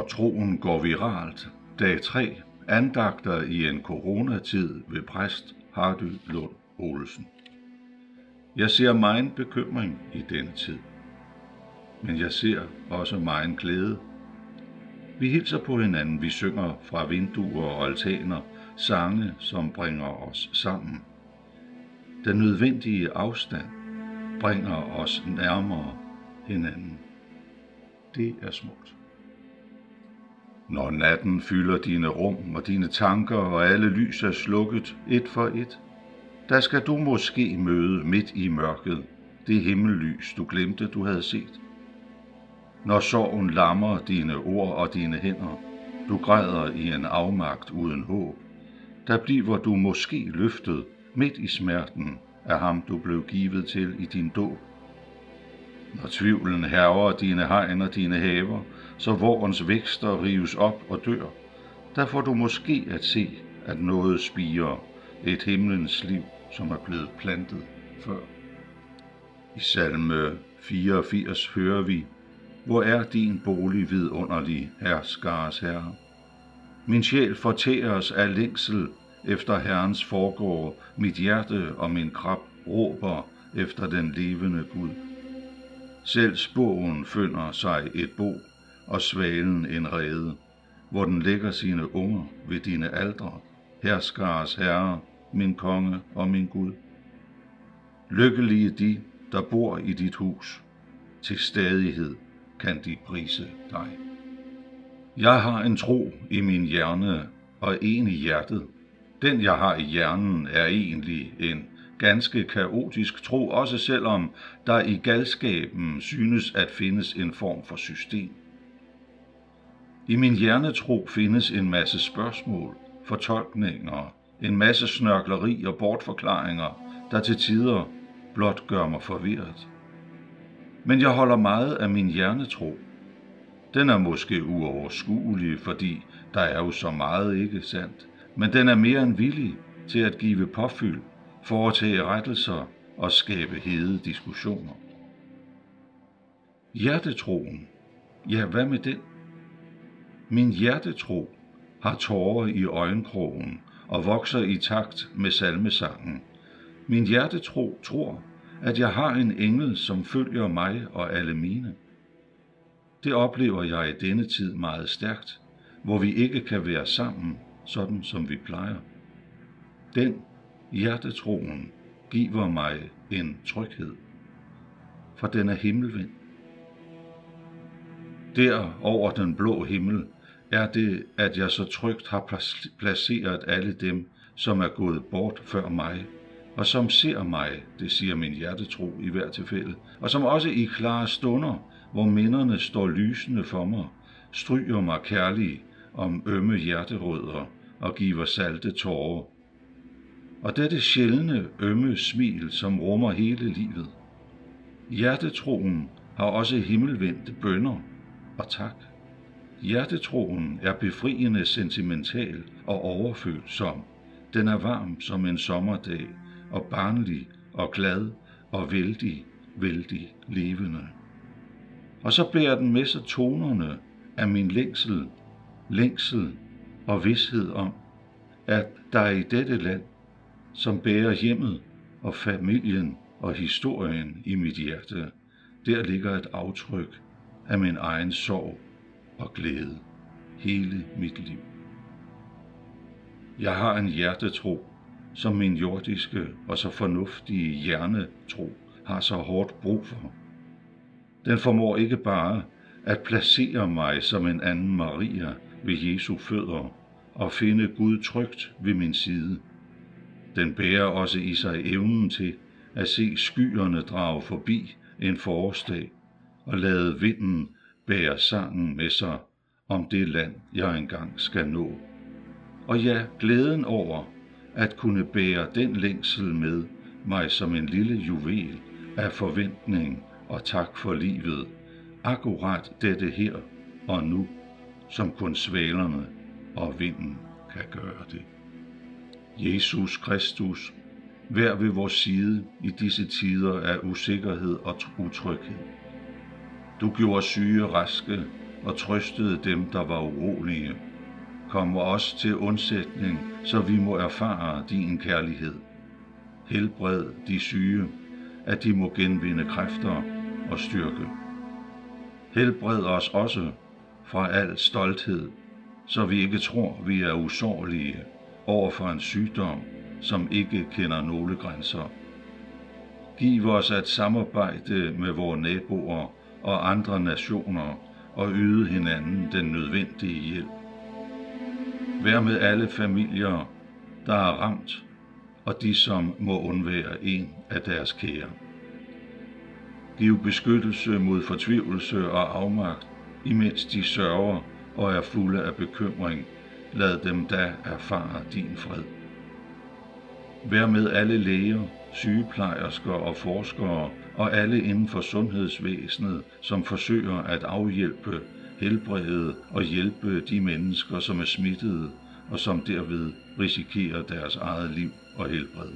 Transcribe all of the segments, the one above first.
Når troen går viralt. Dag 3. Andagter i en coronatid ved præst Hardy Lund Olsen. Jeg ser meget bekymring i denne tid. Men jeg ser også meget glæde. Vi hilser på hinanden, vi synger fra vinduer og altaner, sange, som bringer os sammen. Den nødvendige afstand bringer os nærmere hinanden. Det er smukt. Når natten fylder dine rum og dine tanker, og alle lys er slukket et for et, der skal du måske møde midt i mørket det himmellys, du glemte, du havde set. Når sorgen lammer dine ord og dine hænder, du græder i en afmagt uden håb, der bliver du måske løftet midt i smerten af ham, du blev givet til i din dåb. Når tvivlen herver dine hegn og dine haver, så vorens vækster rives op og dør, der får du måske at se, at noget spiger et himlens liv, som er blevet plantet før. I salme 84 hører vi, hvor er din bolig vidunderlig, herskares herre? Min sjæl fortæres af længsel efter Herrens forgår, mit hjerte og min krop råber efter den levende Gud. Selv spåen finder sig et bo, og svalen en rede, hvor den lægger sine unger ved dine aldre, herskares herre, min konge og min Gud. Lykkelige de, der bor i dit hus, til stadighed kan de prise dig. Jeg har en tro i min hjerne og en i hjertet. Den, jeg har i hjernen, er egentlig en ganske kaotisk tro, også selvom der i galskaben synes at findes en form for system. I min hjernetro findes en masse spørgsmål, fortolkninger, en masse snørkleri og bortforklaringer, der til tider blot gør mig forvirret. Men jeg holder meget af min hjernetro. Den er måske uoverskuelig, fordi der er jo så meget ikke sandt, men den er mere end villig til at give påfyld, foretage rettelser og skabe hede diskussioner. Hjertetroen, ja hvad med den? Min hjertetro har tårer i øjenkrogen og vokser i takt med salmesangen. Min hjertetro tror, at jeg har en engel, som følger mig og alle mine. Det oplever jeg i denne tid meget stærkt, hvor vi ikke kan være sammen, sådan som vi plejer. Den hjertetroen giver mig en tryghed, for den er himmelvind. Der over den blå himmel er det, at jeg så trygt har placeret alle dem, som er gået bort før mig, og som ser mig, det siger min hjertetro i hver tilfælde, og som også i klare stunder, hvor minderne står lysende for mig, stryger mig kærlige om ømme hjerterødder og giver salte tårer. Og dette sjældne ømme smil, som rummer hele livet. Hjertetroen har også himmelvendte bønder og tak. Hjertetroen er befriende sentimental og overfølsom. Den er varm som en sommerdag og barnlig og glad og vældig, vældig levende. Og så bærer den med sig tonerne af min længsel, længsel og vidshed om, at der i dette land, som bærer hjemmet og familien og historien i mit hjerte, der ligger et aftryk af min egen sorg og glæde hele mit liv. Jeg har en hjertetro, som min jordiske og så fornuftige hjernetro har så hårdt brug for. Den formår ikke bare at placere mig som en anden Maria ved Jesu fødder og finde Gud trygt ved min side. Den bærer også i sig evnen til at se skyerne drage forbi en forårsdag og lade vinden bærer sangen med sig om det land, jeg engang skal nå. Og ja, glæden over at kunne bære den længsel med mig som en lille juvel af forventning og tak for livet, akkurat dette her og nu, som kun svalerne og vinden kan gøre det. Jesus Kristus, vær ved vores side i disse tider af usikkerhed og utryghed. Du gjorde syge raske og trøstede dem, der var urolige. Kom os til undsætning, så vi må erfare din kærlighed. Helbred de syge, at de må genvinde kræfter og styrke. Helbred os også fra al stolthed, så vi ikke tror, vi er usårlige over for en sygdom, som ikke kender nogle grænser. Giv os at samarbejde med vores naboer og andre nationer og yde hinanden den nødvendige hjælp. Vær med alle familier, der er ramt, og de, som må undvære en af deres kære. Giv beskyttelse mod fortvivlelse og afmagt, imens de sørger og er fulde af bekymring. Lad dem da erfare din fred. Vær med alle læger, sygeplejersker og forskere og alle inden for sundhedsvæsenet, som forsøger at afhjælpe, helbrede og hjælpe de mennesker, som er smittede og som derved risikerer deres eget liv og helbred.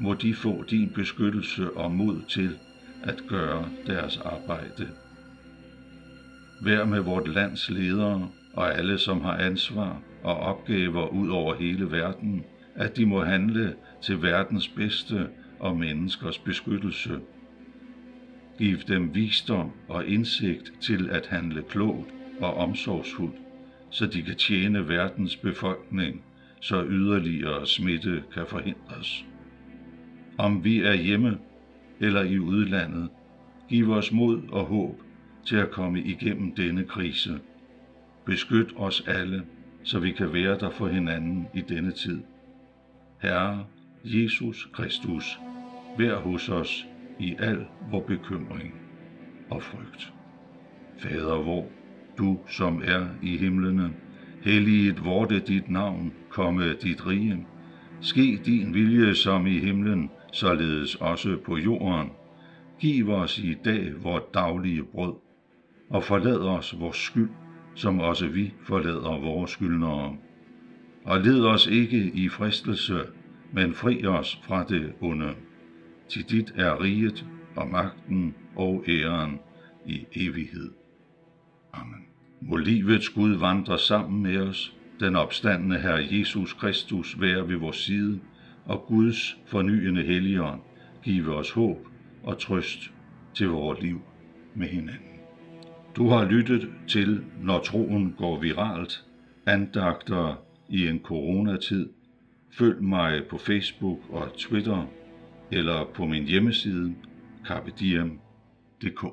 Må de få din beskyttelse og mod til at gøre deres arbejde. Vær med vort lands ledere og alle, som har ansvar og opgaver ud over hele verden, at de må handle til verdens bedste og menneskers beskyttelse. Giv dem visdom og indsigt til at handle klogt og omsorgsfuldt, så de kan tjene verdens befolkning, så yderligere smitte kan forhindres. Om vi er hjemme eller i udlandet, giv os mod og håb til at komme igennem denne krise. Beskyt os alle, så vi kan være der for hinanden i denne tid. Herre Jesus Kristus, vær hos os i al vor bekymring og frygt. Fader vor, du som er i himlene, helliget vorte dit navn, komme dit rige. Ske din vilje som i himlen, således også på jorden. Giv os i dag vort daglige brød, og forlad os vores skyld, som også vi forlader vores skyldnere. Og led os ikke i fristelse, men fri os fra det onde. Til dit er riget og magten og æren i evighed. Amen. Må livets Gud vandre sammen med os, den opstandende Herre Jesus Kristus være ved vores side, og Guds fornyende helligånd give os håb og trøst til vores liv med hinanden. Du har lyttet til, når troen går viralt, andagter i en coronatid. Følg mig på Facebook og Twitter eller på min hjemmeside carpediem.dk.